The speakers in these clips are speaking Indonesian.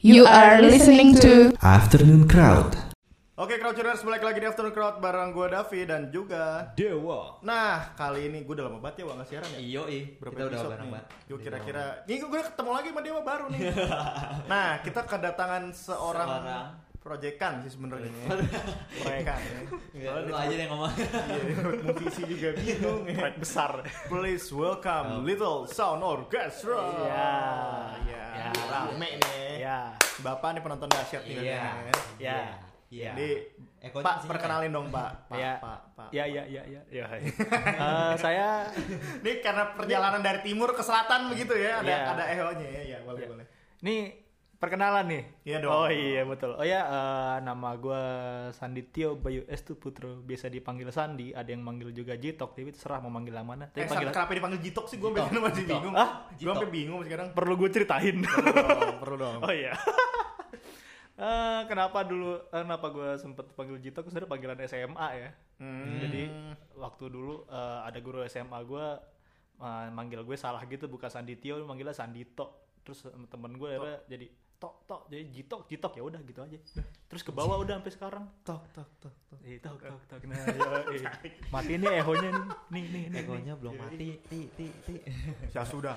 You are listening to Afternoon Crowd. Oke, Crowdtuners balik lagi di Afternoon Crowd bareng gue Davi dan juga Dewa. Nah, kali ini gue udah lama banget ya gak siaran ya Iyo ih, Berapa kita udah bareng banget. Gue kira-kira Nih gue ketemu lagi sama Dewa baru nih Nah, kita kedatangan seorang, Seorang. Proyekan sih sebenarnya Proyekan ya. Enggak, lu aja yang ngomong. Iya, musisi juga bingung ya Proyek besar. Please welcome Little Sound Orchestra Iya. Iya, Iya. rame nih Ya. Bapak nih penonton dahsyat nih Iya. Ya. Iya. Jadi, Ekonya Pak, di sini, perkenalin dong Pak Pak, Iya. Pak, Pak Ya ya ya ya. ya. Eh, saya Ini karena perjalanan dari timur ke selatan begitu ya, ada Iya. ada ehonya ya, ya boleh Iya. boleh. nih perkenalan nih. Iya dong. Oh iya betul. Oh ya eh, nama gue Sanditio Bayu Estu Putro. Biasa dipanggil Sandi. Ada yang manggil juga Jitok. Tapi terserah mau manggil yang mana. Tapi Eh, panggil kenapa dipanggil Jitok sih? Gue masih bingung. Ah, gue sampai bingung sekarang. perlu gue ceritain. Perlu dong, perlu dong. oh iya. Eh, kenapa dulu eh, kenapa gue sempet panggil Jitok sebenarnya panggilan SMA ya. Hmm. Jadi waktu dulu eh, ada guru SMA gue eh, manggil gue salah gitu bukan Sanditio manggilnya Sandito. Terus temen gue akhirnya jadi tok tok jadi jitok jitok ya udah gitu aja. Terus ke bawah udah sampai sekarang. tok tok tok tok. Eh, tok tok tok. Nah, ya, eh. Mati nih ehonya nih. Nih nih nih. Ekonya belum mati. Ti ti ti. Ya sudah.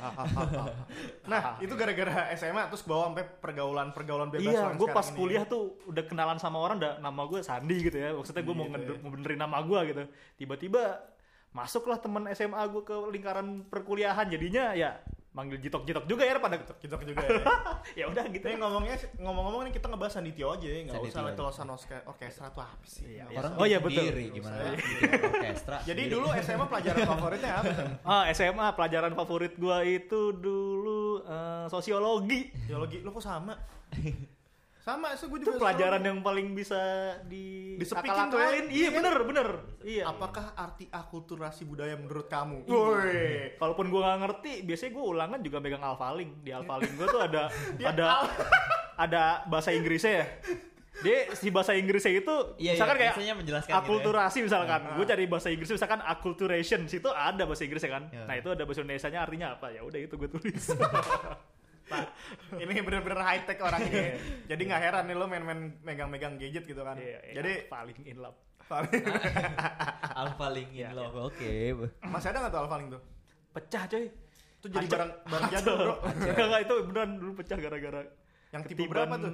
nah, itu gara-gara SMA terus bawa sampai pergaulan-pergaulan bebas Iya, gue pas ini. kuliah tuh udah kenalan sama orang, udah nama gue Sandi gitu ya. Maksudnya gue mau, Gitu ya. mau benerin nama gue gitu. Tiba-tiba masuklah teman SMA gue ke lingkaran perkuliahan. Jadinya ya manggil jitok-jitok juga ya pada Jitok juga ya. ya udah gitu. Nih ngomongnya ngomong-ngomong nih kita ngebahas Sanditio aja ya, nggak usah aja. Little Sound Orke- Orchestra tuh apa sih? Iya, usah. Oh iya, betul. Sendiri, gimana? Bikin orkestra. Jadi sendiri. dulu SMA pelajaran favoritnya apa? Ah, SMA pelajaran favorit gue itu dulu eh, sosiologi. Geologi, lo kok sama? Sama, so gue Itu juga pelajaran selalu- yang paling bisa di Disepikin tuh ya. akal-akalin. Iya, bener, bener. Iya. Apakah arti akulturasi budaya menurut kamu? Woi. Kalaupun gue nggak ngerti, biasanya gue ulangan juga megang alfaling. Di alfaling gue tuh ada ada ada bahasa Inggrisnya ya. Dia si bahasa Inggrisnya itu Iya, misalkan iya, kayak menjelaskan gitu ya. akulturasi misalkan. Gue cari bahasa Inggrisnya misalkan acculturation, situ ada bahasa Inggrisnya kan. Iya. Nah, itu ada bahasa Indonesianya artinya apa? Ya udah itu gue tulis. Pak, ini bener-bener high tech orang ini. Jadi nggak heran nih lo main-main megang-megang gadget gitu kan. Iya, iya, Jadi paling in love. Alpha Link in Iya, love. Oke. masih ada nggak tuh Alphaling tuh? Pecah coy. Itu jadi Hancur. barang barang jadul bro. Enggak, enggak itu beneran dulu pecah gara-gara Yang tipe berapa tuh?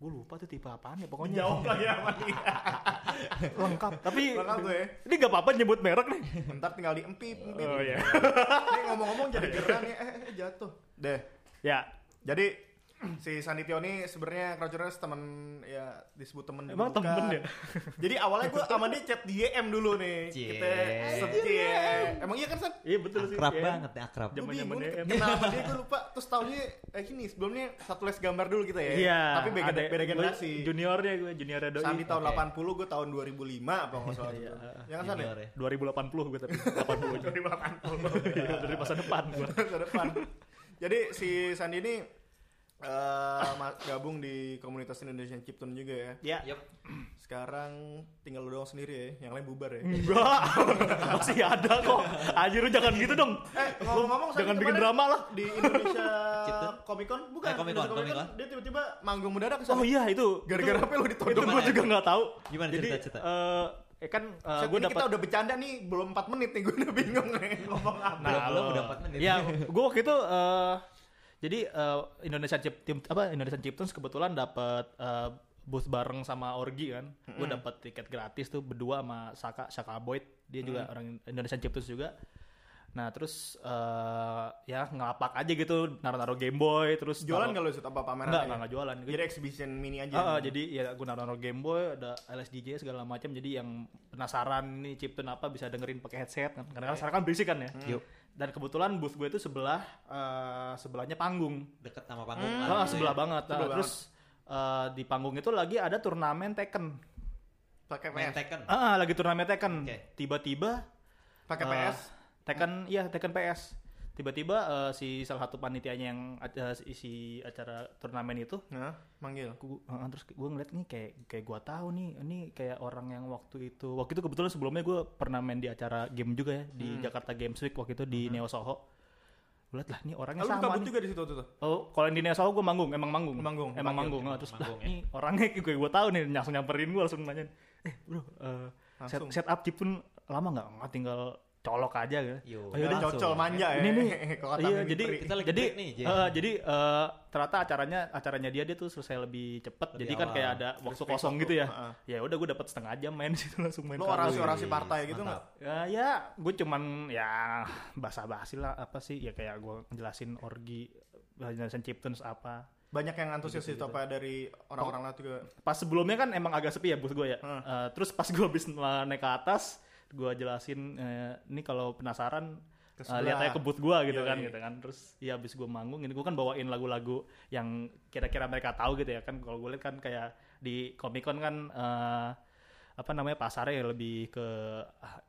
Gue lupa tuh tipe apaan ya pokoknya. Jauh sama dia. lengkap. Tapi Lengkap tuh ya. ini gak apa-apa nyebut merek nih. Ntar tinggal di empip, empip. Oh iya. Nih ngomong-ngomong jadi geran nih, eh, eh jatuh. Deh. Ya, Jadi si Sanditio ini sebenarnya Crouchers temen ya disebut temen juga Emang bukan. temen ya? Jadi awalnya gue sama dia chat di DM dulu nih. Cie. Kita setie. Emang iya kan San? iya betul sih. Akrab Iya. banget ya, akrab. Gue Zaman-zaman bingung DM. nih, kenal sama dia gue lupa. Terus tahunnya eh gini sebelumnya satu les gambar dulu kita ya. Iya. Tapi beda, ada- beda generasi. Juniornya gue, juniornya doi. Sandi tahun Oke. 80, gue tahun 2005 apa nggak salah. Iya. Ya kan San ya? Junior ya. 2080 gue tapi 80 aja. 2080. Iya, dari masa depan gue. masa depan. Jadi si Sandi ini eh, ma- gabung di komunitas Indonesian Chiptune juga ya. Ya. Yup. Sekarang tinggal lu doang sendiri ya, yang lain bubar ya. Enggak. Masih ada kok. Anjir lu jangan gitu dong. Eh, ngomong-ngomong Jangan bikin drama lah. Di Indonesia? Comic Con bukan? Eh, Comic Con, Indonesia Comic Con. Dia tiba-tiba manggung mendadak. Oh iya itu. Gara-gara apa lu ditodong? Itu gue Gimana? juga nggak tahu. Gimana Jadi cerita-cerita? eh eh kan Set, gue dapat kita udah bercanda nih, belum 4 menit nih, gue udah bingung nih ngomong apa. Belum- belum udah empat menit. Ya, gue waktu itu eh, jadi eh, Indonesia Chip tim apa Indonesia Chiptunes kebetulan dapat eh, booth bareng sama Orgi kan. Gue dapat tiket gratis tuh berdua sama Saka Saka Boyd. Dia juga orang Indonesia Chiptunes juga. Nah, terus eh, ya ngelapak aja gitu, naruh-naruh Game Boy terus Jualan nggak lu Set, apa pameran? Enggak, enggak, enggak jualan. Jadi exhibition mini aja. Ah, jadi ya gue naruh Game Boy, ada LSDJ segala macam. Jadi yang penasaran nih chiptune apa bisa dengerin pakai headset kan. Karena sekarang kan berisik kan ya. Yuk. Dan kebetulan booth gue itu sebelah eh, sebelahnya panggung. Deket sama panggung. Hmm. kan, Ah, gitu sebelah ya. banget. Nah, Sebelah terus eh, di panggung itu lagi ada turnamen Tekken. Pakai Main PS. Tekken. Ah, lagi turnamen Tekken. Oke. Tiba-tiba Pakai eh, PS. Tekken, iya Tekken PS. Tiba-tiba eh, si salah satu panitianya yang eh, isi acara turnamen itu Nah, manggil. Gua- uh, terus gue ngeliat nih kayak kayak gue tahu nih ini kayak orang yang waktu itu waktu itu kebetulan sebelumnya gue pernah main di acara game juga ya di Jakarta Games Week waktu itu di Neo Soho gue liat lah nih orangnya Lalu sama kabut nih. juga di situ tuh. Oh, kalau yang di Nesawa gue manggung, emang manggung. Manggung, emang manggung. emang Nah, terus manggung, lah, ya. nih orangnya gue gue tahu nih langsung nyamperin gue langsung nanyain, eh bro, eh, set, Langsung. setup chip pun lama nggak? Nggak tinggal colok aja gitu. Yo, Oh, langsung. Cocol manja ya. Ini nih, iya jadi. Kita lagi jadi nih, eh, jadi eh, ternyata acaranya acaranya dia dia tuh selesai lebih cepet. Lebih jadi kan awal. kayak ada waktu kosong gitu ya. heeh. Ya udah gue dapat setengah jam main situ langsung main. Lu kabel. orasi-orasi partai gitu mantap. Ya, ya gue cuman ya basa-basi lah apa sih ya kayak gue ngejelasin orgi, ngejelasin chiptunes apa. Banyak yang antusias itu apa dari orang-orang lain juga. Pas sebelumnya kan emang agak sepi ya booth gue ya. Hmm. Eh, terus pas gue habis uh, naik ke atas, gue jelasin eh, ini kalau penasaran uh, lihat aja ke booth gue gitu Yoi. kan gitu kan. Terus ya habis gue manggung ini gue kan bawain lagu-lagu yang kira-kira mereka tahu gitu ya kan. Kalau gue lihat kan kayak di Comic Con kan eh, apa namanya pasarnya ya lebih ke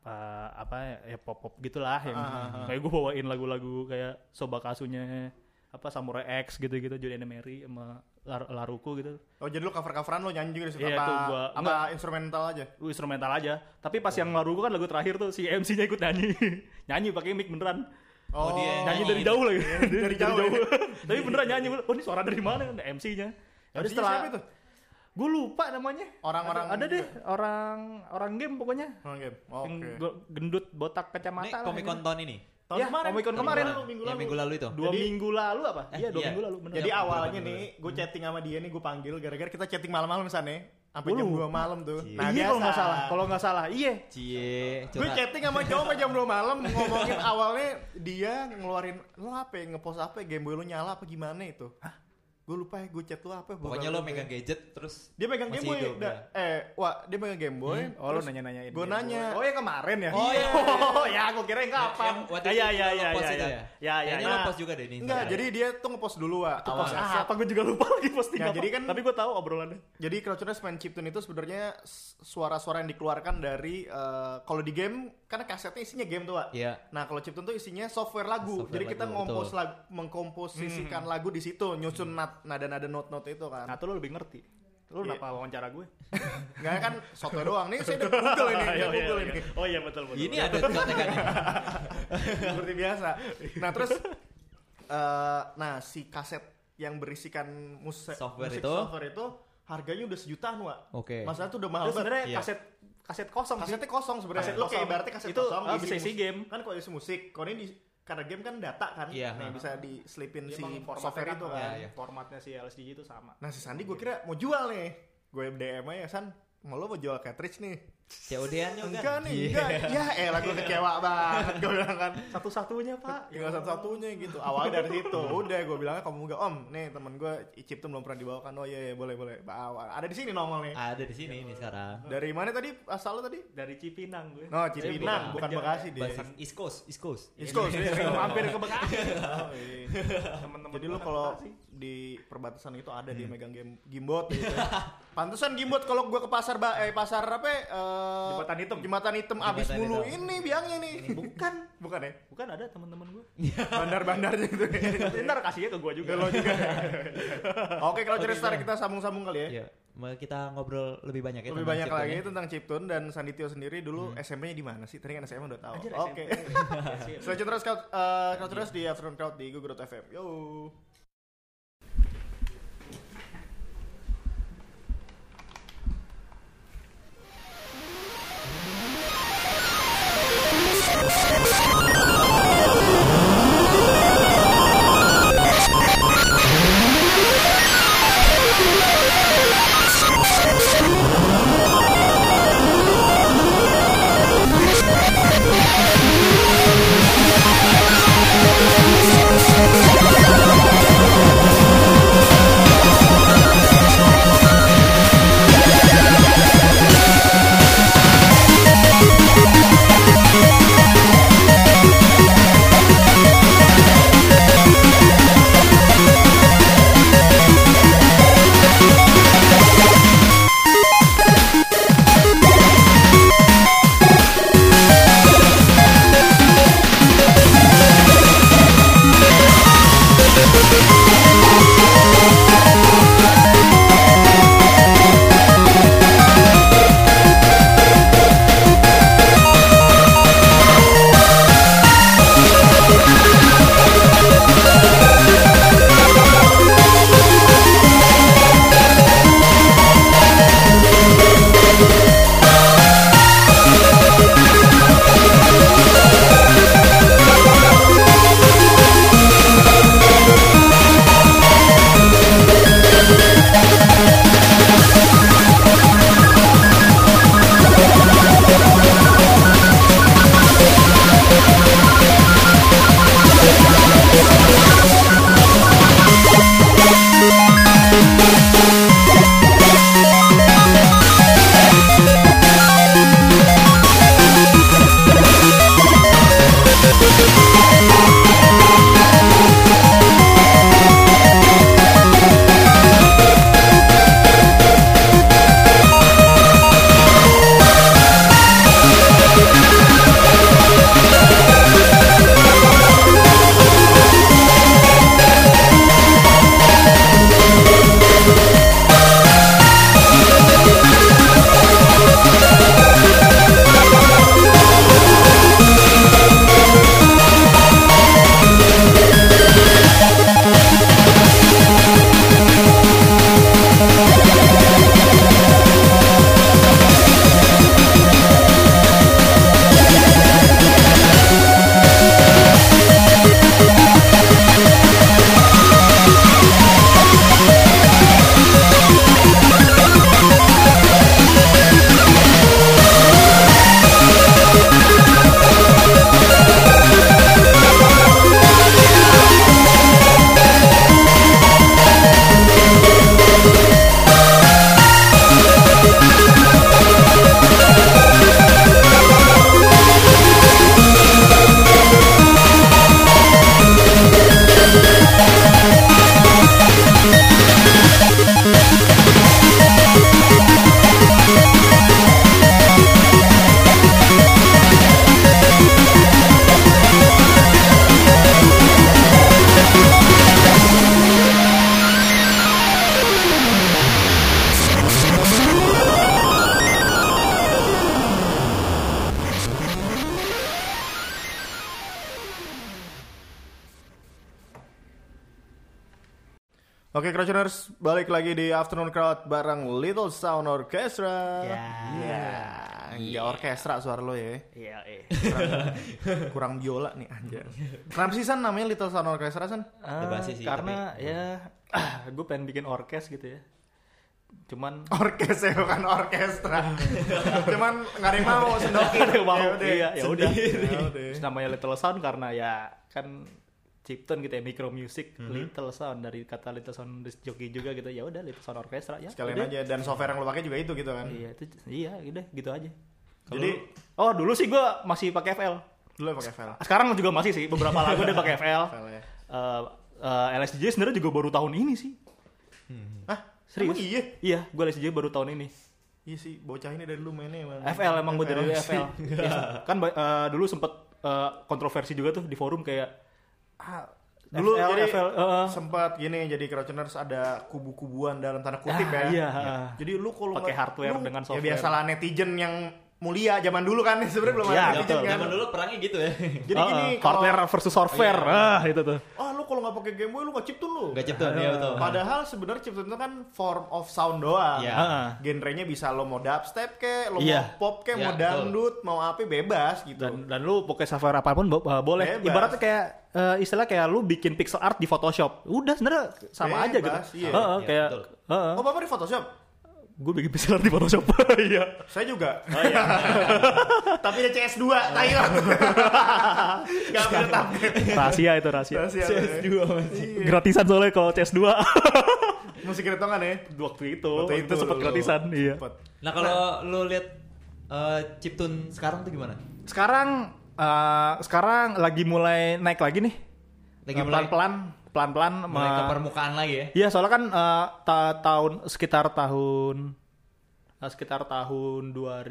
ah, apa ya pop pop gitulah yang Ah, ah, ah. kayak gue bawain lagu-lagu kayak Sobakasunya apa Samurai X gitu-gitu Julian Emery sama Lar- Laruku gitu. Oh jadi lu cover-coveran lo nyanyi juga di situ Iya, apa, itu gua- apa enggak. instrumental aja? Lu instrumental aja. Tapi pas yang Laruku kan lagu terakhir tuh si MC-nya ikut nyanyi. Nyanyi pakai mic beneran. Oh, dia nyanyi nyanyi dari jauh lagi. Dari jauh ya. tapi beneran nyanyi. Oh ini suara dari mana? Ada MC-nya Ya MC-nya setelah siapa itu? gue lupa namanya. Orang-orang ada, ada deh. orang orang game pokoknya. Oh, game. Oke. go- gendut botak Ini kacamata lah. Comic Con ini. Tahun Ya, kemarin. Tahun kemarin. lalu, minggu Ya, lalu. minggu lalu itu. dua Jadi- minggu lalu apa Eh, iya dua iya. minggu lalu bener Jadi Ya, awalnya beberapa nih, gue chatting sama dia nih, gue panggil gara-gara kita chatting malam-malam sana, sampai jam. 2 malam tuh. Cie. Nah, iya kalau nggak salah kalau nggak salah iya Cie, Gue chatting sama cowok sampai jam 2 malam ngomongin awalnya dia ngeluarin lo apa ya, ngepost apa ya, Game Boy lo nyala apa gimana itu. Hah? Gue lupa ya, gue chat lo apa. Pokoknya lo megang gadget terus Dia megang Game Boy. hidup, da- eh, wah, dia megang Game Boy. oh lu nanya nanyain Gue nanya. oh ya kemarin ya Oh, iya. oh ya aku kira yang kapan iya lo iya iya iya itu iya ya? ya ya Kayaknya ya lo post juga deh di Enggak, jadi dia tuh ngepost dulu. Itu post apa gue juga lupa lagi posting Nah, apa. jadi kan- tapi gue tahu obrolannya Jadi Crouchers main chiptune itu sebenarnya suara-suara yang dikeluarkan dari eh, kalau di game karena kasetnya isinya game tuh, Wak. Iya. Nah, kalau chiptune tuh isinya software lagu. Software Jadi kita ngompos betul. lagu, mengkomposisikan lagu di situ, nyusun nat- nada-nada note-note itu kan. nah tuh lu lebih ngerti lu Iya. kenapa wawancara gue Enggak kan software doang. Nih saya udah Google ini, Iya, saya iya, Google iya. ini. oh iya betul betul Ini ada contekannya. Seperti biasa. Nah, terus eh nah si kaset yang berisikan musik Software musik itu? software itu harganya udah sejutaan, Wak. Oke. Masalah tuh udah mahal Terus banget. sebenarnya kaset kaset kosong sih. Kasetnya kosong sebenarnya. Kaset Lo kayak kosong. ibaratnya kaset Itu, kosong ah, bisa isi musik. game. Kan kalau isi musik, kalau ini di karena game kan data kan. Iya, Nah, ha. bisa diselipin si software kan, itu kan. iya. formatnya si LSD itu sama Nah, si Sandi gue kira mau jual nih. Gue DM aja, San. Mau lo mau jual cartridge nih? COD-an juga Enggak kan? nih, Iya. enggak. Ya elah gue kecewa banget. Gue bilang kan. satu-satunya pak Tinggal satu-satunya gitu. Awalnya dari situ. Udah gue bilangnya kamu enggak om. Nih temen gue Icip tuh belum pernah dibawakan. Oh iya iya boleh boleh. Bawa. Ada di sini nongol nih. Ada di sini nih sekarang. Dari mana tadi asal lo tadi? dari Cipinang gue No, Cipinang, Eh, bukan Bekasi dia. East Coast, East Coast. East Coast, mampir ke Bekasi Oh, iya. temen-temen Jadi lu gua kalau. Di perbatasan itu ada dia megang game gimbot gitu. Pantesan gimbot kalau gua ke pasar ba eh pasar apa eh Jembatan Hitam. Jembatan hitam abis Jembatan mulu ini biangnya nih. Bukan, bukan ya? bukan ada teman-teman gue Bandar-bandarnya gitu. ntar kasihnya ke gue juga Lo juga. Oke, kalau cerita kita sambung-sambung kali ya. Iya. Mau kita ngobrol lebih banyak ya Lebih banyak lagi ya? tentang chiptune dan Sanditio sendiri dulu SMP-nya di mana sih? Tadi kan SMA udah tahu. Oke. SMP. Selanjutnya terus eh, Crowd terus di Afternoon Crowd di Google FM. Yo. Afternoon Crowd bareng Little Sound Orchestra. Ya. Iya. Enggak orkestra suara lo ya. Iya, eh. Kurang biola nih anjir. Kenapa sih San namanya Little Sound Orchestra San? Basi sih, karena ya gue pengen bikin orkes gitu ya. Cuman Orkes ya bukan orkestra. Cuman nggak ada yang mau sendokin. Nggak ada yang mau. Yaudah. Iya, ya udah. Yaudah. Terus namanya Little Sound karena ya kan Chiptune gitu ya micro music Little Sound dari kata Little Sound jockey juga gitu ya udah Little Sound Orchestra ya Sekalian udah. aja dan software yang lo pakai juga itu gitu kan. iya itu iya udah gitu aja Jadi oh dulu sih gue masih pakai FL dulu pakai file. sekarang juga masih sih beberapa lagu udah pakai FL File ya. Eh, eh, LSJ sebenarnya juga baru tahun ini sih Hah? Serius? Emang iya? iya gue LSJ baru tahun ini Iya sih, bocah ini dari dulu mainnya emang. FL emang gue dari FL. FL Iya, kan eh, dulu sempet eh, kontroversi juga tuh di forum kayak ah, Dulu FL, jadi FL, eh. sempat gini jadi Crowdtuners ada kubu-kubuan dalam tanda kutip Ah, ya. iya. Jadi lu kalau Pakai hardware lu- dengan Ya software. biasalah netizen yang mulia zaman dulu kan sebenarnya belum ada Iya, betul. kan. Zaman dulu perangnya gitu ya. Jadi Eh, gini eh, kalau hardware versus software ah itu tuh ah lu kalau nggak pakai Game Boy lu nggak chiptune lu. Enggak chiptune ya betul. Padahal sebenarnya chiptune itu kan form of sound doang. Iya. Ah. Genrenya bisa lo mau dubstep ke, lo Iya. mau pop ke, Iya, mau betul. dangdut, mau apa bebas gitu. dan dan lu pakai software apa pun bo- uh, boleh Bebas. ibaratnya kayak uh, istilah kayak lu bikin pixel art di Photoshop udah sebenarnya sama aja gitu Bebas, iya. Heeh, Iya, kayak betul. Oh, Bapak di Photoshop? Gue bikin pixel art di Photoshop iya Saya juga. oh iya Tapi ada CS2, Thailand. Gak bisa upgrade. rahasia itu rahasia Rahasia, CS2 masih. Iya. gratisan soalnya kalau CS2 Musik keretongan ya? waktu itu Waktu itu sempat dulu. gratisan iya. Nah, kalau lu lihat eh, chiptune sekarang tuh gimana? sekarang uh, sekarang lagi mulai naik lagi nih Lagi Uh, mulai pelan-pelan pelan-pelan mulai ke permukaan lagi ya. Iya soalnya kan uh, ta- tahun sekitar tahun uh, sekitar tahun 2000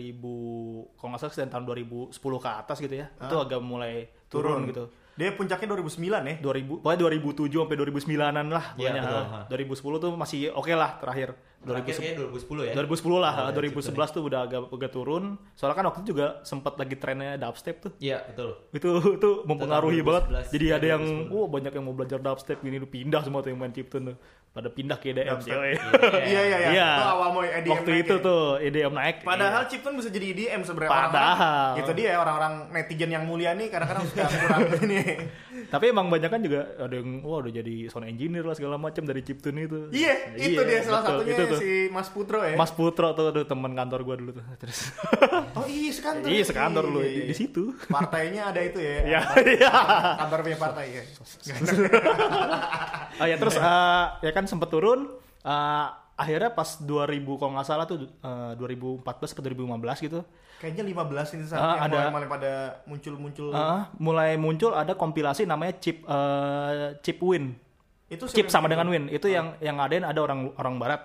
kalau nggak salah sekitar tahun 2010 ke atas gitu ya itu agak mulai turun, gitu Dia puncaknya 2009 ya? 2000 pokoknya 2007 sampai 2009an lah Iya, pokoknya betul, ha. ha. 2010 tuh masih oke lah terakhir Terakhir 2010 kayaknya 2010 ya. 2010 lah, Oh, ya, 2011 tuh udah agak agak turun. Soalnya kan waktu itu juga sempat lagi trennya dubstep tuh. Iya, betul. Itu itu mempengaruhi tahun banget. 2011, Jadi ya, ada yang 2010. wah banyak yang mau belajar dubstep gini tuh pindah semua tuh yang main chiptune tuh. Pada pindah ke EDM Dubstep. cewek. Iya, iya, iya. Iya. Itu awal mau EDM Waktu naik itu ya. tuh EDM naik. Padahal Iya. chiptune bisa jadi EDM sebenarnya Padahal. orang-orang. Itu dia orang-orang netizen yang mulia nih kadang-kadang suka kurang ini. Tapi emang banyak kan juga ada yang wah udah jadi sound engineer lah segala macam dari chiptune itu. Iya, itu dia salah betul. satunya Itu tuh. si Mas Putro ya. Mas Putro tuh, tuh teman kantor gua dulu tuh. Terus Oh iya sekantor. iya sekantor lu Iya, di, iya. di situ. Partainya ada itu ya. Iya, iya. Kantor punya partai ya. Oh ya terus eh, ya kan sempet turun eh, akhirnya pas 2000 kalau nggak salah tuh eh, 2014 atau 2015 gitu. Kayaknya 15 ini saat Ah, yang ada. mulai, mulai pada muncul-muncul. eh, mulai muncul ada kompilasi namanya chip eh, chip win. Itu chip sama dengan win. Itu yang yang ngadain ada orang orang barat.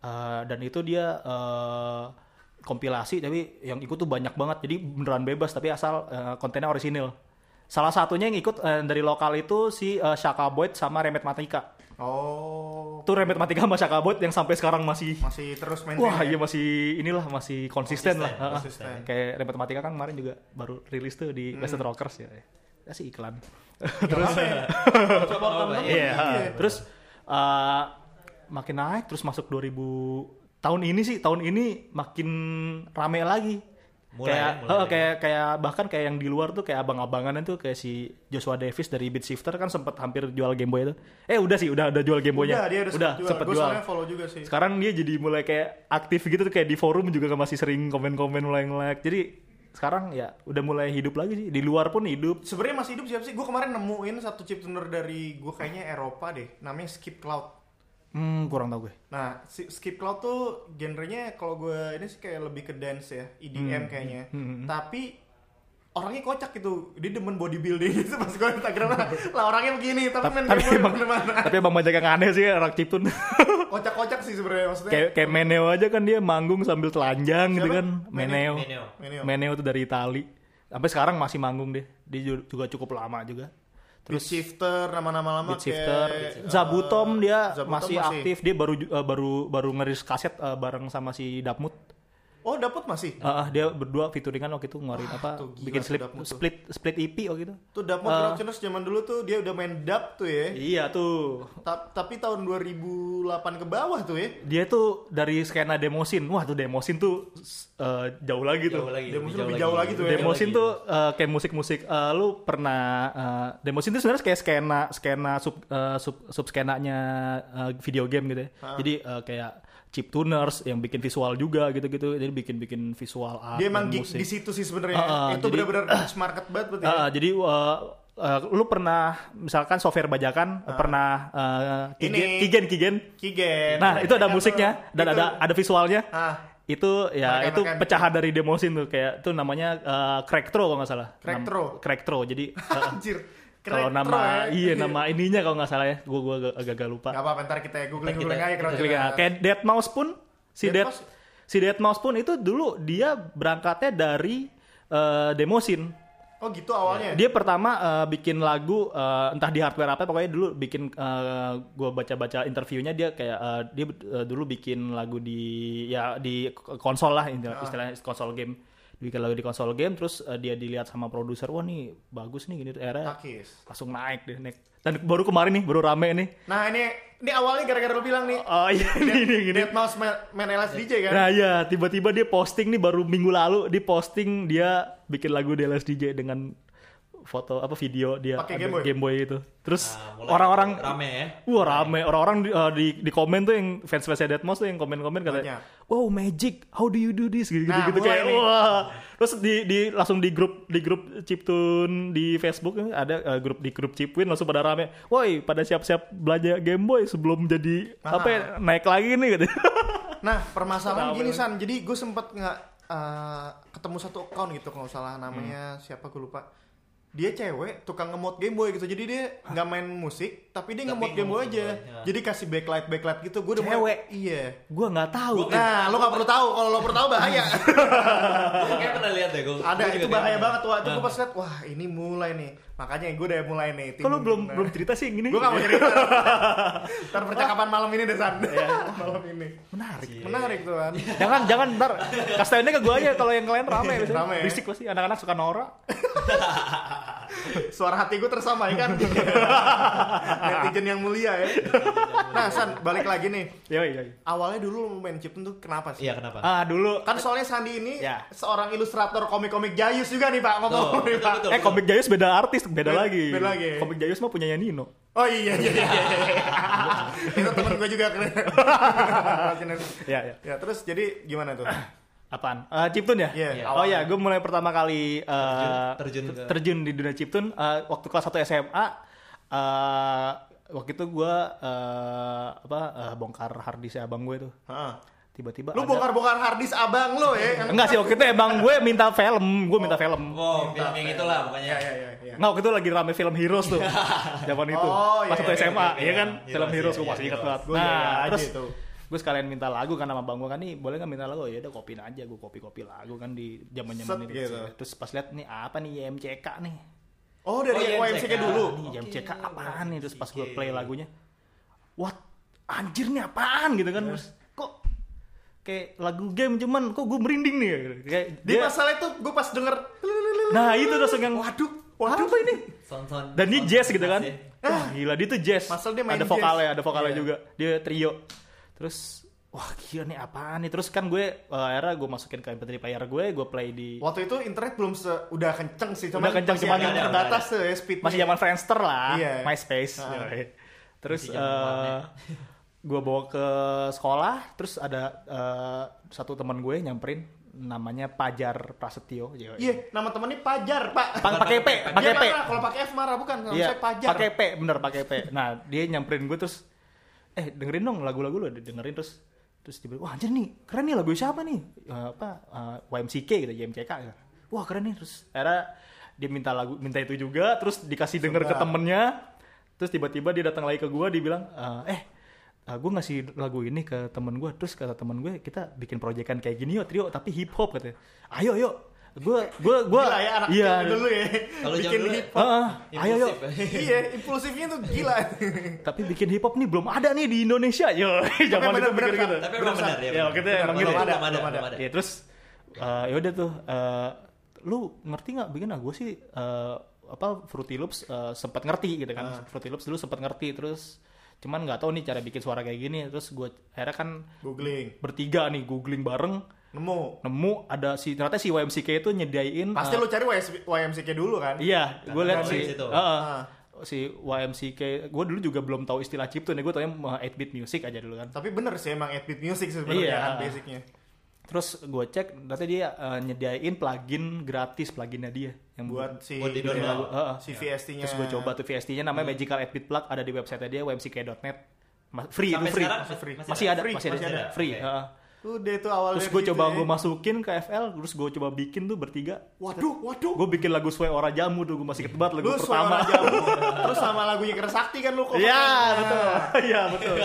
Eh, dan itu dia eh, kompilasi tapi yang ikut tuh banyak banget. Jadi beneran bebas tapi asal eh, kontennya orisinil. Salah satunya yang ikut eh, dari lokal itu si eh, Shaka Boyd sama Remet Matika Oh, tuh Remet Matika sama Shaka Boyd yang sampai sekarang masih masih terus main. Wah ya? iya masih inilah masih konsisten, lah. Ha-ha. konsisten. Kayak Rem Matematika kan kemarin juga baru rilis tuh di Western Rockers ya. Ya sih iklan. Terus coba tonton. Iya. ha. Terus eh, makin naik terus masuk 2000 tahun ini sih tahun ini makin rame lagi. Mulai, kayak, mulai lagi. kayak kayak bahkan kayak yang di luar tuh kayak abang-abangan itu kayak si Joshua Davis dari Beat Shifter kan sempat hampir jual Game Boy itu. Eh udah sih udah udah jual Game Boy-nya. Udah, dia udah, jual. sempet Gue jual soalnya follow juga sih. sekarang dia jadi mulai kayak aktif gitu tuh kayak di forum juga masih sering komen-komen mulai nge-like jadi sekarang ya udah mulai hidup lagi sih di luar pun hidup Sebenarnya masih hidup siapa sih? Gue kemarin nemuin satu chip tuner dari gue kayaknya Eropa deh. Namanya Skip Cloud. Hmm kurang tahu gue Nah, si Skip Cloud tuh genrenya kalau gue ini sih kayak lebih ke dance ya, EDM kayaknya. Hmm. Tapi orangnya kocak gitu. Dia demen bodybuilding gitu pas gue Instagram lah. lah orangnya begini, tapi main tapi emang mana tapi emang banyak yang aneh sih orang chiptun Kocak-kocak sih sebenarnya maksudnya. kayak kayak Meneo aja kan dia manggung sambil telanjang gitu Siapa? kan Meneo Meneo. Meneo. Meneo tuh dari Itali sampai sekarang masih manggung deh dia ju- juga cukup lama juga Beat Shifter, nama-nama lama Beat Shifter, kayak, Zabutom dia Zabutom masih, masih. aktif. Dia baru eh, baru baru ngeris kaset eh, bareng sama si Dapmut Oh, dapet masih. Ah, ah, dia berdua featuringan waktu itu ngeluarin Wah, apa tuh gila bikin tuh split split split EP waktu itu. Tuh Dapmo Ah. Crowdtuners zaman dulu tuh dia udah main dub tuh ya. Iya tuh. Ta- tapi tahun 2008 ke bawah tuh ya. Dia tuh dari skena Demosin. Wah, tuh Demosin tuh eh, jauh lagi tuh. Jauh lagi. Dia mungkin lebih jauh lagi tuh ya. Demosin Jauh tuh eh, kayak musik-musik eh, lu pernah eh, Demosin tuh sebenarnya kayak skena skena sub eh, sub, sub skenanya eh, video game gitu ya. Jadi eh, kayak chiptuners yang bikin visual juga gitu-gitu. Jadi bikin-bikin visual art Dia emang dan musik. di situ sih sebenarnya. Ah, ah, itu benar-benar niche market banget berarti. ya. Ah, jadi eh, eh, lu pernah misalkan software bajakan pernah eh, Kigen, Ini. Kigen Kigen. Kigen. Nah, itu ada musiknya dan Itu. ada ada visualnya. Ah, itu ya Mereka itu makan. pecahan dari Demosin tuh kayak itu namanya uh, Crackthrow kalau nggak salah. Crackthrow. Nam- Crackthrow. Jadi uh, anjir. Kalau nama ya. iya nama ininya kalau nggak salah ya, gua gua agak- agak-agak lupa. Gak apa-apa ntar kita googling googling aja. Tuners. Kayak Dead Mouse pun si Dead Dead si Dead Mouse pun itu dulu dia berangkatnya dari uh, Demosin. Oh gitu awalnya. Dia pertama uh, bikin lagu uh, entah di hardware apa pokoknya dulu bikin uh, gua baca-baca interviewnya dia kayak uh, dia uh, dulu bikin lagu di ya di konsol lah istilah- istilahnya konsol game bikin lagu di konsol game terus uh, dia dilihat sama produser wah nih bagus nih gini akhirnya Takis. langsung naik deh naik dan baru kemarin nih baru rame nih Nah ini ini awalnya gara-gara lo bilang nih. oh iya ini ini, ini. Dead Mouse main, main LSDJ kan? Nah iya tiba-tiba dia posting nih baru minggu lalu dia posting dia bikin lagu di LSDJ dengan foto apa video dia Pakai ada Game Boy? itu. Terus Nah, mulai orang-orang rame ya. Wah rame orang-orang di, uh, di di komen tuh yang fans fansnya Deadmau5 tuh yang komen-komen katanya, wow magic, how do you do this gitu gitu, Nah, gitu kayak nih. wah. Terus di, di langsung di grup di grup Chiptune di Facebook ada uh, grup di grup Chipwin langsung pada rame, woi pada siap-siap belanja Game Boy sebelum jadi Ah. apa ya, naik lagi nih gitu. Nah permasalahan Kenapa gini? San, jadi gue sempet nggak eh, ketemu satu account gitu kalau salah namanya siapa gue lupa. Dia cewek, tukang ngemot Game Boy gitu. Jadi dia nggak main musik, tapi dia Tapi ngemot Game Boy aja. Ya. Jadi kasih backlight backlight gitu. Gue udah Cewek? Iya. Gua nggak tahu. Nah, lo nggak perlu tahu. Kalau lo perlu tahu bahaya. Gue kayak pernah lihat deh gue. Ada Gua itu bahaya banget tuh. Itu gue pas liat, wah ini mulai nih. Makanya gue udah mulai nih. Kok lu belum Nah. belum cerita sih yang gini? Gue gak mau cerita. Ntar percakapan malam ini deh San. malam ini. Menarik. Menarik tuh kan. jangan jangan ntar kasih ke gue aja kalau yang kalian rame. Rame? Berisik pasti anak-anak suka norak. Suara hati gue tersampaikan. Netizen yang mulia ya. Nah San, balik lagi nih. Yoi, yoi. Awalnya dulu lu main chiptune tuh kenapa sih? Iya kenapa? Ah dulu Kan soalnya Sandi ini Ya. seorang ilustrator komik-komik Jayus juga nih Pak ngomong Tuh, nih betul, Pak. betul. Eh komik Jayus beda artis, beda Beda- lagi. beda lagi. Komik Jayus mah punyanya Nino. Oh iya iya iya. iya. Itu temen gue juga. Ya, ya. ya terus jadi gimana tuh? Apaan? Eh Chiptune ya? Iya, Oh awalnya. ya, gue mulai pertama kali eh, Terjun- terjun ke- terjun di dunia Chiptune eh, waktu kelas 1 SMA. eh, waktu itu gue eh, apa eh, bongkar harddisknya abang gue tuh. Heeh. Tiba-tiba Lu ada- bongkar-bongkar harddisk abang lo ya? Enggak sih waktu itu emang gue minta film, gue minta film. Oh, film yang itulah pokoknya. Iya iya iya. iya. Nggak, waktu itu lagi rame film Heroes tuh. Zaman itu. Oh, Pas iya, satu iya, SMA, iya, iya kan? iya. Film Heroes, Heroes iya, gue masih iya, ingat banget. Gua iya Nah, aja terus itu. Gue sekalian minta lagu kan sama bang gue kan nih boleh nggak minta lagu? Ya udah kopiin aja. Gue kopi kopi lagu kan di zaman zaman itu. gitu. terus pas lihat nih apa nih YMCK nih? Oh dari Oh, iya, YMCK MCK. dulu. nih YMCK apaan nih? Terus pas gue play lagunya what? Anjir nih apaan? Gitu kan. Terus kok kayak lagu game cuman kok gue merinding nih? Kayak Di dia- masalah itu gue pas denger nah itu langsung yang Waduh, waduh apa ini? Dan ini jazz gitu kan? wah gila dia tuh jazz. Dia main ada vokalnya jazz. ada vokalnya Iya. juga. Dia trio terus wah gila nih apaan nih terus kan gue uh, akhirnya gue masukin ke MP3 player gue gue play di Waktu itu internet belum se udah kenceng sih, cuman Udah kenceng, cuman ada- terbatas tuh ya speednya. masih zaman Friendster lah Iya. MySpace. Yoi. terus uh, gue bawa ke sekolah terus ada uh, satu teman gue nyamperin namanya Pajar Prasetyo. Iya, nama temennya Pajar, Pak. Pa- pakai P Dia pakai P kalau pakai F marah bukan, kalau Iya, saya Pajar. pakai P, bener pakai P. Nah, dia nyamperin gue terus, eh dengerin dong lagu-lagu lo, dengerin terus, terus bilang, wah anjir nih, keren nih lagu siapa nih? Eh, apa eh, YMCK gitu, YMCK. gitu. Wah keren nih, terus akhirnya dia minta lagu, minta itu juga, terus dikasih denger ke temennya, terus tiba-tiba dia datang lagi ke gue, dia bilang, eh, eh gue ngasih lagu ini ke temen gue, terus kata temen gue kita bikin proyekan kayak gini yuk trio tapi hip hop katanya, ayo yuk, gue gue gue Gila ya anak iya kecil dulu ya. Kalau bikin hip hop. Heeh, ayo yuk Impulsif. iya, impulsifnya tuh gila. tapi bikin hip hop nih belum ada nih di Indonesia yo zaman itu bener-bener mikir kan. gitu Tapi emang benar ya. Ya, waktu itu benar. emang Belum gitu. ada, Belum belum ada. ada. ya terus eh, ya udah tuh eh, lu ngerti nggak bikin ah gue sih eh, apa Fruity Loops eh, sempat ngerti gitu kan Fruity Loops dulu sempat ngerti terus cuman nggak tahu nih cara bikin suara kayak gini terus gue akhirnya kan Googling. bertiga nih googling bareng Nemu. nemu ada si ternyata si YMCK itu nyediain Pasti eh, lu cari YS YMCK dulu kan? iya gue lihat Dari si. Heeh. Ah. si YMCK gue dulu juga belum tahu istilah chiptune ya gue taunya 8 bit music aja dulu kan Tapi bener sih emang 8-bit music sih sebenarnya Iya. kan basicnya. terus gue cek ternyata dia eh, nyediain plugin gratis pluginnya dia yang Buat si Buat di download. Heeh. si VST-nya. Terus gue coba tuh VST-nya namanya Magical 8-bit plug ada di website dia wmck.net. Ma- Free Sampai itu free. sekarang Masih free. Masih ada, Free, masih ada, masih ada. free. Oke. heeh. Udah itu awalnya Terus gue gitu coba ya. gue masukin ke FL, terus gue coba bikin tuh bertiga. Waduh, waduh. Gue bikin lagu Sway Ora Jamu tuh, gue masih banget lagu Lu pertama. jamu. Terus sama lagunya Keresakti kan lu kok. Iya betul, iya betul.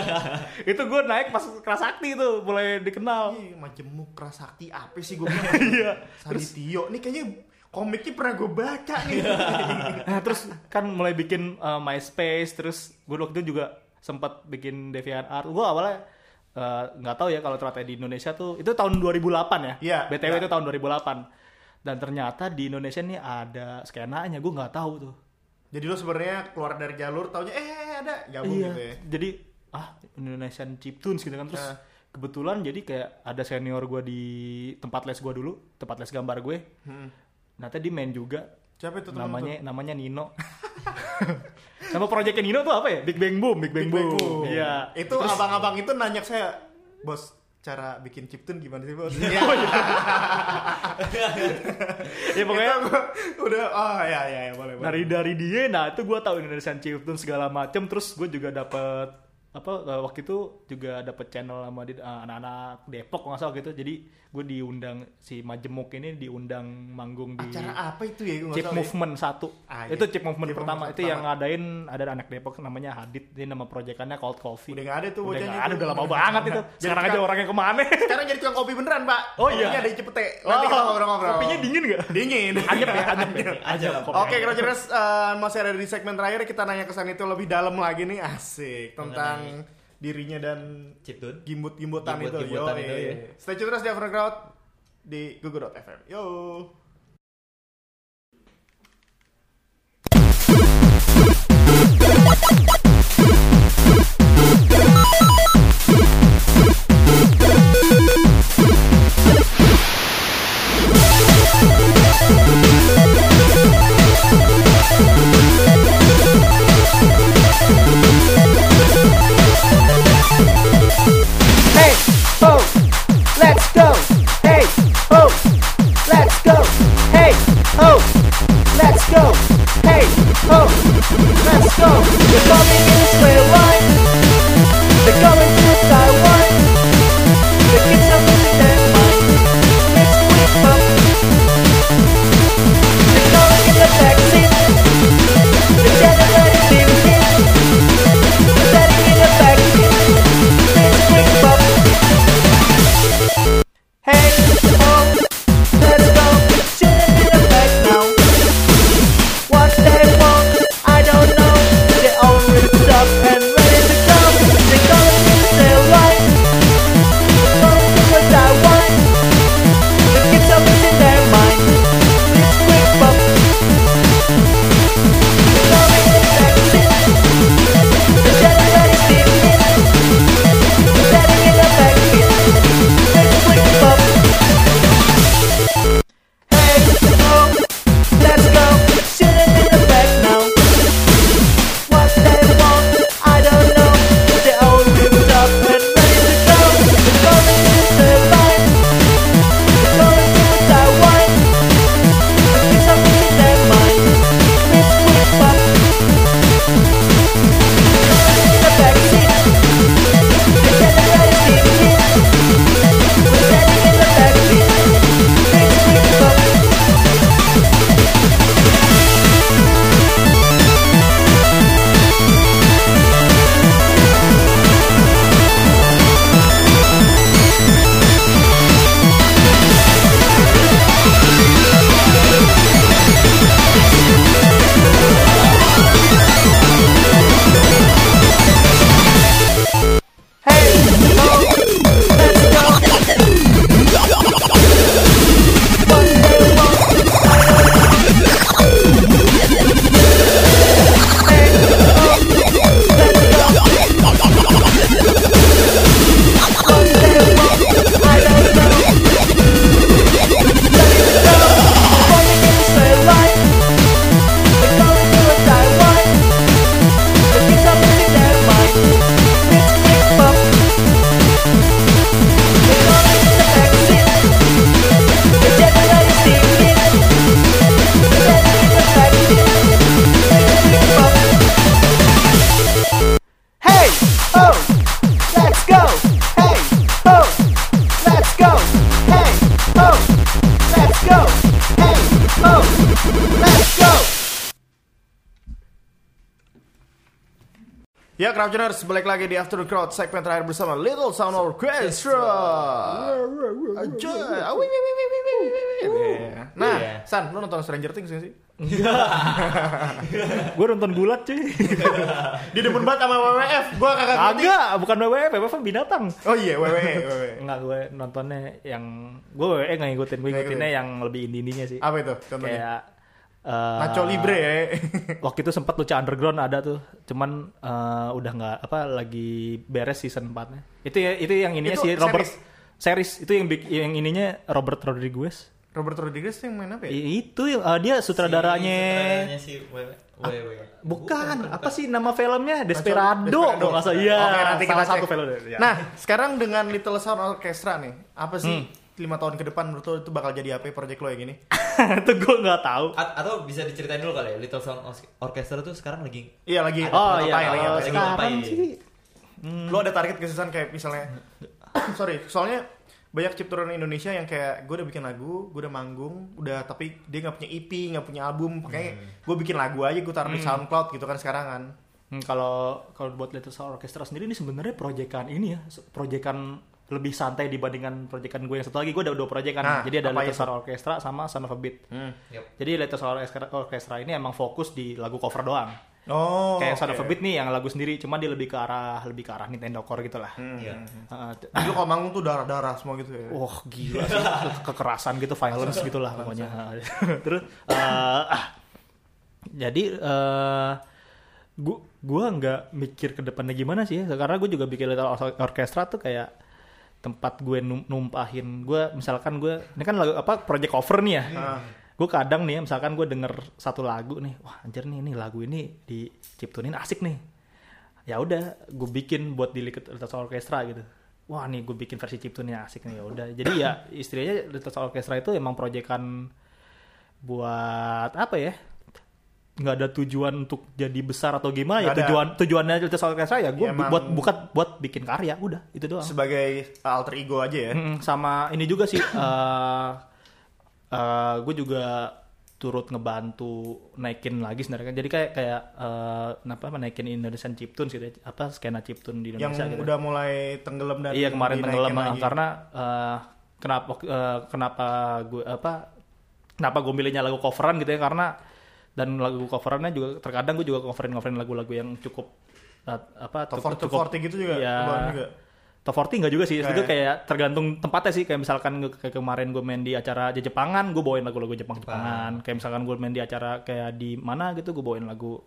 itu gue naik pas kelas sakti tuh, mulai dikenal. Ih, majemuk Keresakti apa sih gue bilang? Iya. Sanitio. Nih kayaknya komiknya pernah gue baca nih. Nah terus kan mulai bikin uh, MySpace, terus gue waktu itu juga sempat bikin DeviantArt. Gue awalnya uh, nggak tahu ya kalau ternyata di Indonesia tuh itu tahun 2008 ya. Iya, BTW iya. itu tahun 2008. Dan ternyata di Indonesia nih ada skenanya, gue nggak tahu tuh. Jadi lu sebenarnya keluar dari jalur taunya eh ada gabung iya. gitu ya. Jadi ah Indonesian Chiptunes gitu kan terus Ah. kebetulan jadi kayak ada senior gue di tempat les gue dulu, tempat les gambar gue. Hmm. Ternyata dia main juga Siapa itu temen namanya namanya Nino. Nama proyeknya Nino tuh apa ya? Big Bang Boom, Big Bang, Big Bang Boom. Boom. Iya. Itu abang-abang itu nanya saya, "Bos, cara bikin chiptune gimana sih, Bos?" Iya. ya pokoknya Itu gua udah oh ya ya ya boleh boleh. dari dari dia nah itu gue tahu Indonesian Chiptune segala macem terus gue juga dapet apa eh, waktu itu juga dapet channel sama di- eh, anak-anak Depok nggak salah gitu jadi gue diundang si Majemuk ini diundang manggung di Acara apa itu ya? Nggak Chip tahu ya. Movement satu Ah, itu iya. Chip Movement Chip pertama Movement itu yang pertama. ngadain ada anak Depok namanya Hadid ini nama proyekannya Cold Coffee Udah nggak ada tuh udah nggak ada udah lama banget itu sekarang aja orangnya ke mana Sekarang jadi tukang kopi beneran, Pak. Oh, iya? Ada di Cipete. Nanti kita ngobrol-ngobrol. kopinya dingin nggak Dingin. anyep ya ya Aja kopi Oke, anyep. Rogerers eh, masih ada di segmen terakhir kita nanya kesan itu lebih dalam lagi nih asik tentang dirinya dan Chiptune. gimbut-gimbutan itu. Gimbut-gimbutan Yo, itu, ya. Stay tune terus di Overcrowd di Google.fm. Yo. Hey, Crowdtuners, balik lagi di After the Crowd segmen terakhir bersama Little Sound Orchestra. Wi. Nah, Iya. San, lu nonton Stranger Things gak sih? Gue nonton gulat cuy. Dia demen banget sama WWF. Gua kagak ngerti. Agak, bukan WWE, WWE kan binatang. Oh iya, WWE, WWE. Enggak, gue nontonnya yang gue WWE nggak ngikutin, gue ngikutinnya ngikutin. yang lebih indie-indinya sih. Apa itu contohnya? Kayak eh, Nacho Libre ya. waktu itu sempat lucu underground ada tuh cuman eh, udah nggak apa lagi beres season 4 nya itu ya itu yang ininya Itu si Robert series? series itu yang yang ininya Robert Rodriguez Robert Rodriguez yang main apa ya? Itu yang eh, dia sutradaranya Sutradaranya si Wewe. Wewe. bukan, apa sih nama filmnya Desperado, Desperado. salah iya Oke, nanti kita salah cek. satu film ya. Nah, sekarang dengan Little Sound Orchestra nih, apa sih Hmm. lima tahun ke depan menurut lo itu bakal jadi apa ya project lo yang ini? itu gue nggak tahu A- atau bisa diceritain dulu kali ya Little Sound Orchestra tuh sekarang lagi Iya lagi. oh iya lagi ngapain. lagi sekarang sih Lo ada target kesusahan kayak misalnya, sorry, soalnya banyak ciptaan Indonesia yang kayak gue udah bikin lagu, gue udah manggung, udah tapi dia nggak punya EP, nggak punya album, makanya gue bikin lagu aja gue taruh di SoundCloud gitu kan sekarang kan. Hmm, kalau kalau buat Little Sound Orchestra sendiri ini sebenarnya proyekan ini ya, proyekan lebih santai dibandingkan proyekan gue yang satu lagi. Gue ada dua proyekan. Nah, Jadi ada Little? Sound Orchestra sama Son of a Beat. Yep. Jadi Little Orchestra, Orchestra ini emang fokus di lagu cover doang. Oh. Kayak Son oke. of a Beat nih yang lagu sendiri, cuma dia lebih ke arah lebih ke arah Nintendo Core gitu lah. Hmm. Iya. Heeh, t- Jadi lo kalau manggung tuh darah-darah semua gitu ya. Wah gila sih Ke- kekerasan gitu violence gitu lah pokoknya terus eh, ah, jadi eh gua gua nggak mikir ke depannya gimana sih ya karena gue juga bikin Little Or- Orchestra tuh kayak tempat gue num- numpahin. Gue misalkan gue ini kan lagu apa project cover nih ya. Ah. gue kadang nih ya, misalkan gue denger satu lagu nih wah anjir nih ini lagu ini diciptunin asik nih. Ya udah gue bikin buat di Little Sound Orchestra gitu. Wah nih gue bikin versi chiptunnya asik nih ya udah. Jadi ya istilahnya Little Sound Orchestra itu emang proyekan buat apa ya nggak ada tujuan untuk jadi besar atau gimana ya ada. tujuan tujuannya Little Sound Orchestra ya gue Ya, buat bukan buat bikin karya udah itu doang Sebagai alter ego aja ya. Mm, sama ini juga sih eh gue juga turut ngebantu naikin lagi sebenarnya kan jadi kayak kayak eh apa naikin Indonesian Chiptunes gitu apa skena chiptune di Yang Indonesia gitu. udah mulai tenggelam dan iya kemarin tenggelam lagi. karena eh, kenapa eh, kenapa gue apa kenapa gue milihnya lagu coveran gitu ya karena dan lagu coverannya juga terkadang gue juga coverin coverin lagu-lagu yang cukup eh, apa Top cukup- 40, top 40 gitu juga, juga. Top 40 enggak juga sih, itu ya? kayak tergantung tempatnya sih. Kayak misalkan gue- kayak kemarin gue main di acara Jepangan, gue bawain lagu-lagu Jepang-Jepangan. Kayak misalkan gue main di acara kayak di mana gitu, gue bawain lagu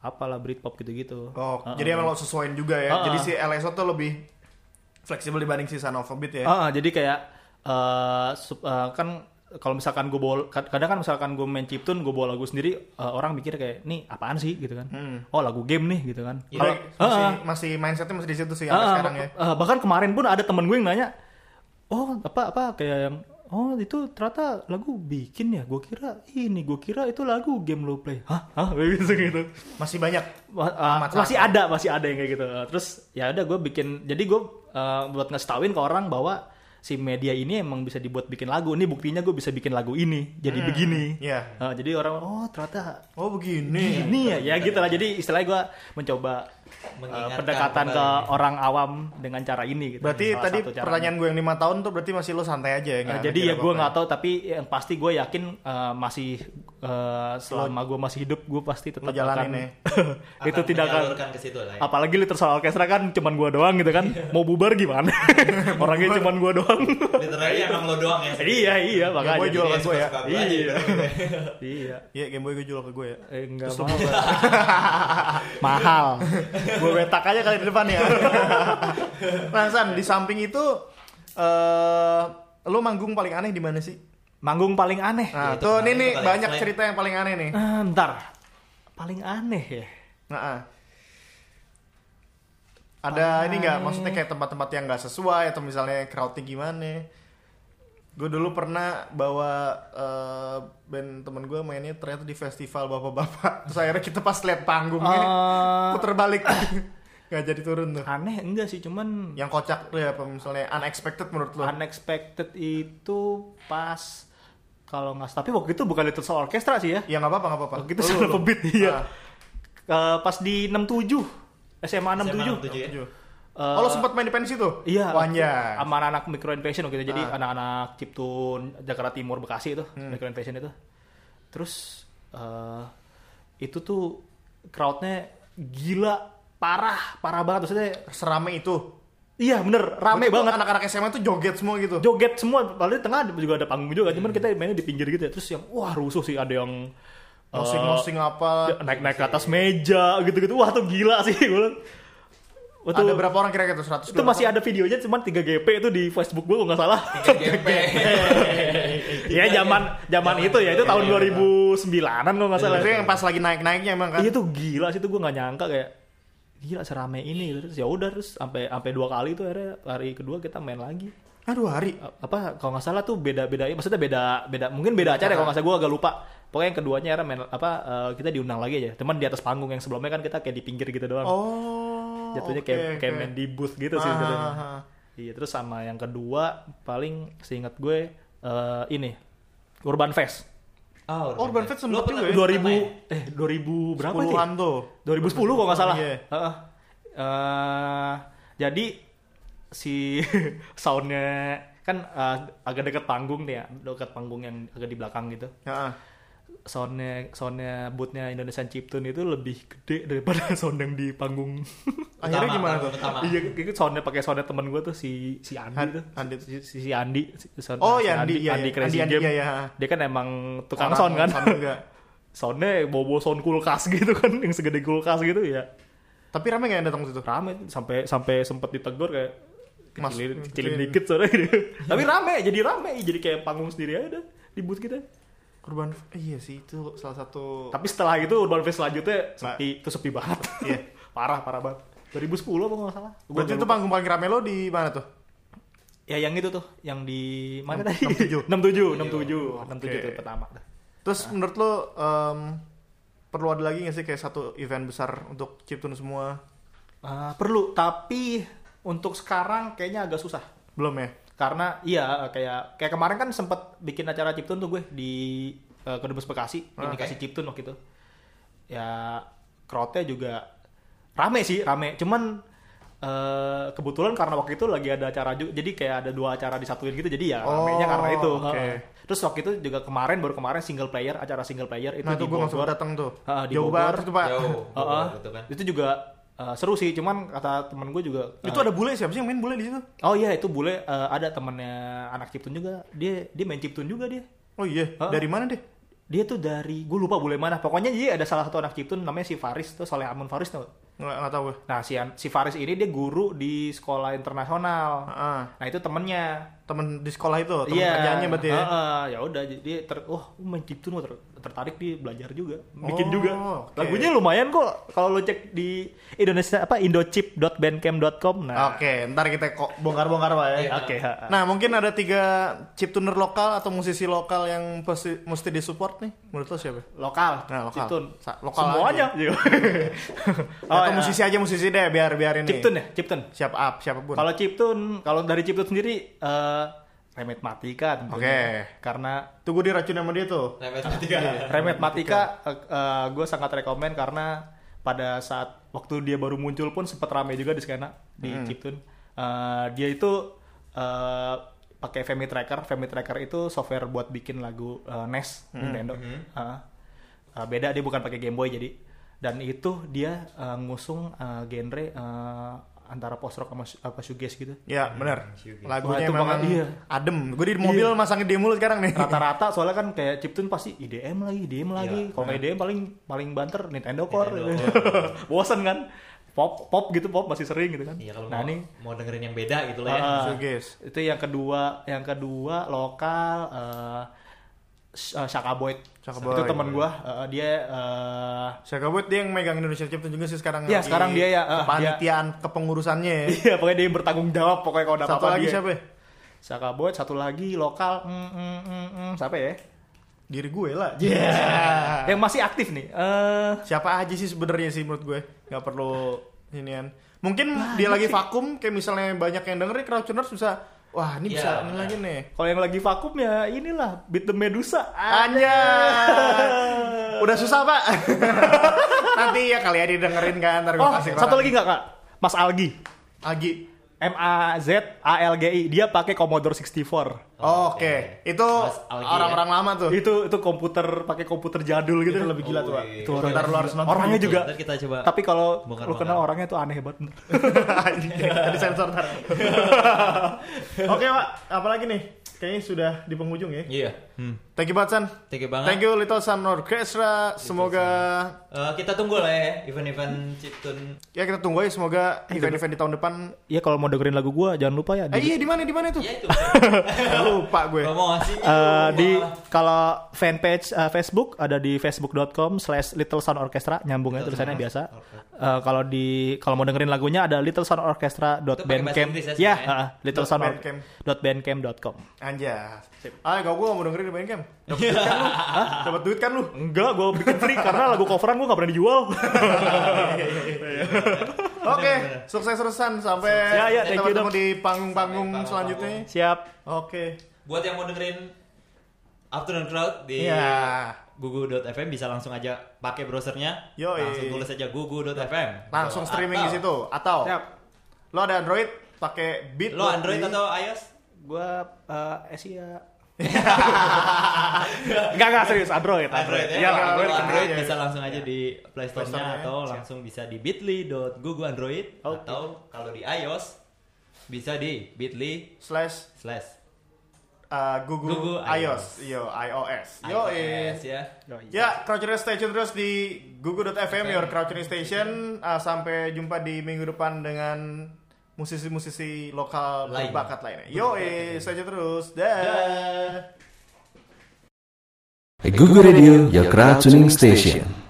apalah Britpop gitu-gitu. Oh, Heeh. jadi emang lo sesuaiin juga ya. Heeh. Jadi si LSO tuh lebih fleksibel dibanding si Son of a Beat ya. Heeh, jadi kayak eh, sup- eh, kan kalau misalkan gue bawa kad- kadang kan misalkan gue main chiptune gue bawa lagu sendiri eh, orang mikir kayak nih apaan sih gitu kan Hmm. oh lagu game nih gitu kan Udah, Kalau- masih, Heeh. masih mindsetnya masih di situ sih sampai Ah, sekarang ya. eh, bahkan kemarin pun ada temen gue yang nanya, oh apa apa kayak yang oh itu ternyata lagu bikin ya, gue kira ini, gue kira itu lagu game lo play, hah, hah, gitu gitu. Masih banyak. Ma- Amat masih ada, masih ada yang kayak gitu. Terus ya udah gue bikin, jadi gue eh, buat ngesitauin ke orang bahwa si media ini emang bisa dibuat bikin lagu. Ini buktinya gue bisa bikin lagu ini, jadi Hmm, begini. iya. Eh, jadi orang oh ternyata Oh begini. ini ya, ya gitu lah. Jadi istilahnya gue mencoba Mengingatkan pendekatan ke orang awam dengan cara ini. Gitu. Berarti Salah tadi pertanyaan gue yang lima tahun tuh berarti masih lo santai aja ya? Nggak jadi ya gue nggak tahu tapi yang pasti gue yakin eh, masih eh, selama gue masih hidup gue pasti tetap akan ya. itu Akan tidak akan menyalurkan ke situ lah ya. apalagi Little Soul Orchestra kan cuman gue doang gitu kan mau bubar gimana orangnya cuman gue doang Literally emang lo doang ya. iya iya makanya Boy jual Jadi ke gue ya. suka-suka gue aja Iya. iya Iya Game Boy gue jual ke gue ya. enggak mahal gue wetak aja kali di depan ya. nah San, di samping itu eh lo manggung paling aneh di mana sih? manggung paling aneh Nah, Ya, itu tuh kemarin nih kali banyak cerita yang paling aneh nih. Ah, ntar paling aneh ya Nah, ah. Ada ini nggak maksudnya kayak tempat-tempat yang nggak sesuai atau misalnya crowdnya gimana? Gue dulu pernah bawa eh, band temen gue mainnya ternyata di festival bapak-bapak. Terus akhirnya kita pas lihat panggungnya Eh, puter balik nggak jadi turun tuh. aneh enggak sih cuman Yang kocak tuh ya apa misalnya unexpected menurut lo? unexpected itu pas kalau nggak tapi waktu itu bukan Little Soul Orchestra sih ya Ya nggak apa-apa nggak apa-apa. waktu itu a Beat iya Ah. Eh, pas di 67 SMA 67. 67 ya. Eh, oh lo sempat main di pensi tuh? Iya, Wanja. sama anak-anak Micro Invasion gitu. Jadi Ah. anak-anak Ciptun Jakarta Timur Bekasi itu, Hmm. Micro Invasion itu. Terus eh, itu tuh crowdnya gila, parah, parah banget maksudnya. Serame itu. Iya bener, rame tuh banget. Anak-anak SMA tuh joget semua gitu. Joget semua, padahal di tengah juga ada panggung juga, cuman kita mainnya di pinggir gitu ya. Terus yang wah rusuh sih ada yang eh, Mosing-mosing apa. naik-naik ke atas meja gitu-gitu. Wah tuh gila sih. Waktu- Ada berapa orang kira-kira tuh? 100 itu masih ada videonya cuman 3 GP itu di Facebook gue kalau nggak salah. GP. Iya zaman zaman itu ya itu tahun 2009-an kalau nggak salah. Itu yang pas lagi naik-naiknya emang kan. Iya tuh gila sih itu gue nggak nyangka kayak gila serame ini gitu. terus ya udah terus sampai sampai dua kali tuh akhirnya hari kedua kita main lagi Aduh hari. A- apa kalau nggak salah tuh beda beda maksudnya beda beda mungkin beda acara ya kalau nggak salah gue agak lupa pokoknya yang keduanya akhirnya main apa eh, kita diundang lagi aja teman di atas panggung yang sebelumnya kan kita kayak di pinggir gitu doang Oh. Jatuhnya oke, kayak kayak oke. main di booth gitu sih Ah, jatuhnya. ah, ah. Iya terus sama yang kedua paling seingat gue eh, ini Urban Fest Oh, Oh, Urban Fest pernah- juga ya? 2000 pernah ya? eh 2000 berapa sih? Puluhan tuh. 2010 kalau nggak salah. Iya. Heeh. Eh, jadi si soundnya kan eh, agak dekat panggung nih ya, dekat panggung yang agak di belakang gitu. Ya. Soundnya soundnya bootnya Indonesian Chiptune itu lebih gede daripada sound yang di panggung. Akhirnya gimana tuh? iya, itu soundnya pakai soundnya temen gue tuh si si Andi Han- tuh. Andi. Si, si, si Andi. Si, sound- Oh, si ya Andi, iya, Andi iya. Crazy Andi, Andi, Game. iya, iya. Dia kan emang tukang Orang sound kan. sound. Soundnya bobo sound kulkas gitu kan, yang segede kulkas gitu ya. Tapi rame gak yang datang situ? rame sampai sampai sempet ditegur kayak Mas, kecilin, kecilin. kecilin dikit soalnya gitu. Tapi rame, jadi rame, jadi kayak panggung sendiri aja dah di booth kita. Urban iya sih itu salah satu Tapi setelah itu Urban Fest selanjutnya sepi, itu sepi banget. Iya. parah, parah banget. 2010 apa nggak salah. Gua Berarti nggak itu panggung paling rame lo di mana tuh? Ya yang itu tuh, yang di mana Enam- tadi? 67. 67, 67, 67 Oke. itu pertama. Terus menurut lo em, perlu ada lagi gak sih kayak satu event besar untuk chiptune semua? Ah, perlu, tapi untuk sekarang kayaknya agak susah. Belum ya? karena iya kayak kayak kemarin kan sempet bikin acara Ciptun tuh gue di uh, Kedubes Bekasi Ah, indikasi Ciptun waktu itu ya crowdnya juga rame sih rame cuman eh, kebetulan karena waktu itu lagi ada acara juga jadi kayak ada dua acara disatuin gitu jadi ya Oh, ramenya karena itu oke. Heeh. terus waktu itu juga kemarin baru kemarin single player acara single player itu nah di itu gue langsung datang tuh. Ah, di Jauh Bogor. banget itu pak. Jauh. Heeh. gitu kan. itu juga eh, seru sih cuman kata temen gue juga Itu eh, ada bule siapa sih yang main bule di situ? Oh iya itu bule eh, ada temennya anak Ciptun juga. Dia dia main Ciptun juga dia. Oh iya, Ah. dari mana deh? Dia tuh dari gue lupa bule mana. Pokoknya jadi ada salah satu anak Ciptun namanya si Faris tuh Soleh Amun Faris tuh. Nggak, nggak tahu gue. Nah si si Faris ini dia guru di sekolah internasional. Ah, Nah itu temennya. temen di sekolah itu, temen Iya. kerjaannya berarti ya? Heeh, ya udah jadi ter, wah main Ciptun wah, ter- tertarik dia belajar juga, bikin Oh, juga. oke. Lagunya lumayan kok kalau lo cek di Indonesia apa indochip.bandcamp.com. Nah, Oke, ntar kita kok bongkar-bongkar pak ya. Iya. Oke, ha-ha. Nah mungkin ada tiga chiptuner lokal atau musisi lokal yang pasti mesti disupport nih. Menurut lo siapa? lokal, Nah, lokal. Ciptun, Sa- lokal semuanya. atau ya. musisi aja musisi deh biar biar ini. Ciptun ya, Ciptun. Siapa up siapa pun. Kalau Ciptun, kalau dari Ciptun sendiri, eh Remet Matika tentunya. Oke. Karena Tuh gue diracun sama dia tuh. Remet tiga. Remet Matika, gue sangat rekomen karena pada saat waktu dia baru muncul pun sempat rame juga di skena di Hmm. Ciptun. Eh, dia itu eh, pakai Femi Tracker. Femi Tracker itu software buat bikin lagu eh, NES Hmm. Nintendo. Eh, eh, beda dia bukan pakai Game Boy jadi. Dan itu dia eh, ngusung eh, genre eh, antara post rock sama apa shoegaze gitu. Ya benar. Lagunya itu memang banget, iya. adem. Gue di mobil masangin dia mulu sekarang nih. rata-rata soalnya kan kayak chiptune pasti IDM lagi, IDM lagi. Kalau nggak IDM paling paling banter Nintendo Core. Nintendo Bosen kan? Pop pop gitu pop masih sering gitu kan. Iya kalau nah mau, ini mau dengerin yang beda gitu lah ya. Ah, Shoegaze. itu yang kedua, yang kedua lokal eh eh, Shaka Boyd. Shaka Itu teman gua, eh, dia eh, Siapa buat dia yang megang Indonesia Chiptune juga sih sekarang. Iya, lagi sekarang dia ya, ah, Kepanitiaan, kepengurusannya ya. iya pokoknya dia yang bertanggung jawab pokoknya kalau ada Satu apa-apa lagi dia. siapa ya? Shaka Boyd, satu lagi lokal, mm, mm, mm, mm, siapa ya? Diri gue lah. Iya. Yang masih aktif nih. Eh Siapa aja sih sebenarnya sih menurut gue. Gak perlu inian. Mungkin dia lagi vakum kayak misalnya banyak yang denger nih Crowdtuners bisa Wah, ini bisa ini benar. lagi nih. Kalau yang lagi vakum ya inilah Beat the Medusa. Anjay. Udah susah, Pak. Nanti ya kali ya didengerin kan, ntar gue Oh, kasih satu lagi nggak kak? Mas Algi. Agi. M A Z A L G I. Dia pakai Commodore 64. Oh, Oke, itu Mas Algi orang-orang lama tuh. Itu itu komputer pakai komputer jadul gitu. Itu lebih gila tuh, Pak. Wih. Itu orang lu harus nonton Orangnya itu. juga. Ntar kita coba. Tapi kalau Bongkar- lu kenal bongkar. orangnya tuh aneh banget. bener. Di sensor ntar. Oke, Pak. Apalagi nih? Kayaknya sudah di penghujung ya. Iya. Hmm. Thank you banget, San. Thank you banget. Thank you Little Sun Orchestra. Semoga Eh, kita tunggu lah ya event-event Chiptune. ya kita tunggu aja semoga event-event di tahun depan. Iya kalau mau dengerin lagu gua jangan lupa ya Eh di, iya di mana di mana itu? Ya itu. Lupa gue. Mau ngasih. eh, di kalau fanpage eh, Facebook ada di facebook.com slash Little Sound Orchestra nyambungnya Little tulisannya Sound biasa. Eh, kalau di kalau mau dengerin lagunya ada Little Sound Orchestra bahasa Inggris ya Ya, sebenarnya? eh, Little Dot Sound bandcamp. dot bandcamp.com. Anjas. Ah, kalau gue mau dengerin di Bandcamp. Dapat duit kan lu? Hah? Dapat duit kan lu? Enggak, gua bikin free karena lagu coveran gua gak pernah dijual. Oke, sukses terusan sampai Ya, ya, kita ketemu di panggung-panggung selanjutnya. Siap. Oke. Buat yang mau dengerin Afternoon Crowd di Iya. gugu.fm bisa langsung aja pakai browsernya. Yoi. Langsung tulis aja gugu.fm. Langsung Atau- streaming di situ atau Siap. lo ada Android pakai Beat Lo Android di- atau iOS? Gua eh Asia. Enggak enggak serius Android. Android ya. Iya, Android, Android, Android ya. bisa langsung aja di Play Play Store-nya atau siap. langsung bisa di bit.ly.gugu Android Oke. atau kalau di iOS bisa di bit.ly slash slash uh, Google, Google iOS, yo iOS, yo iOS ya. Ya, Croucher Station terus di google.fm, your Croucher Station. Uh, sampai jumpa di minggu depan dengan musisi-musisi lokal Lain. berbakat lainnya. Yo, eh, saja terus. Dah. Google Radio, your crowd tuning station.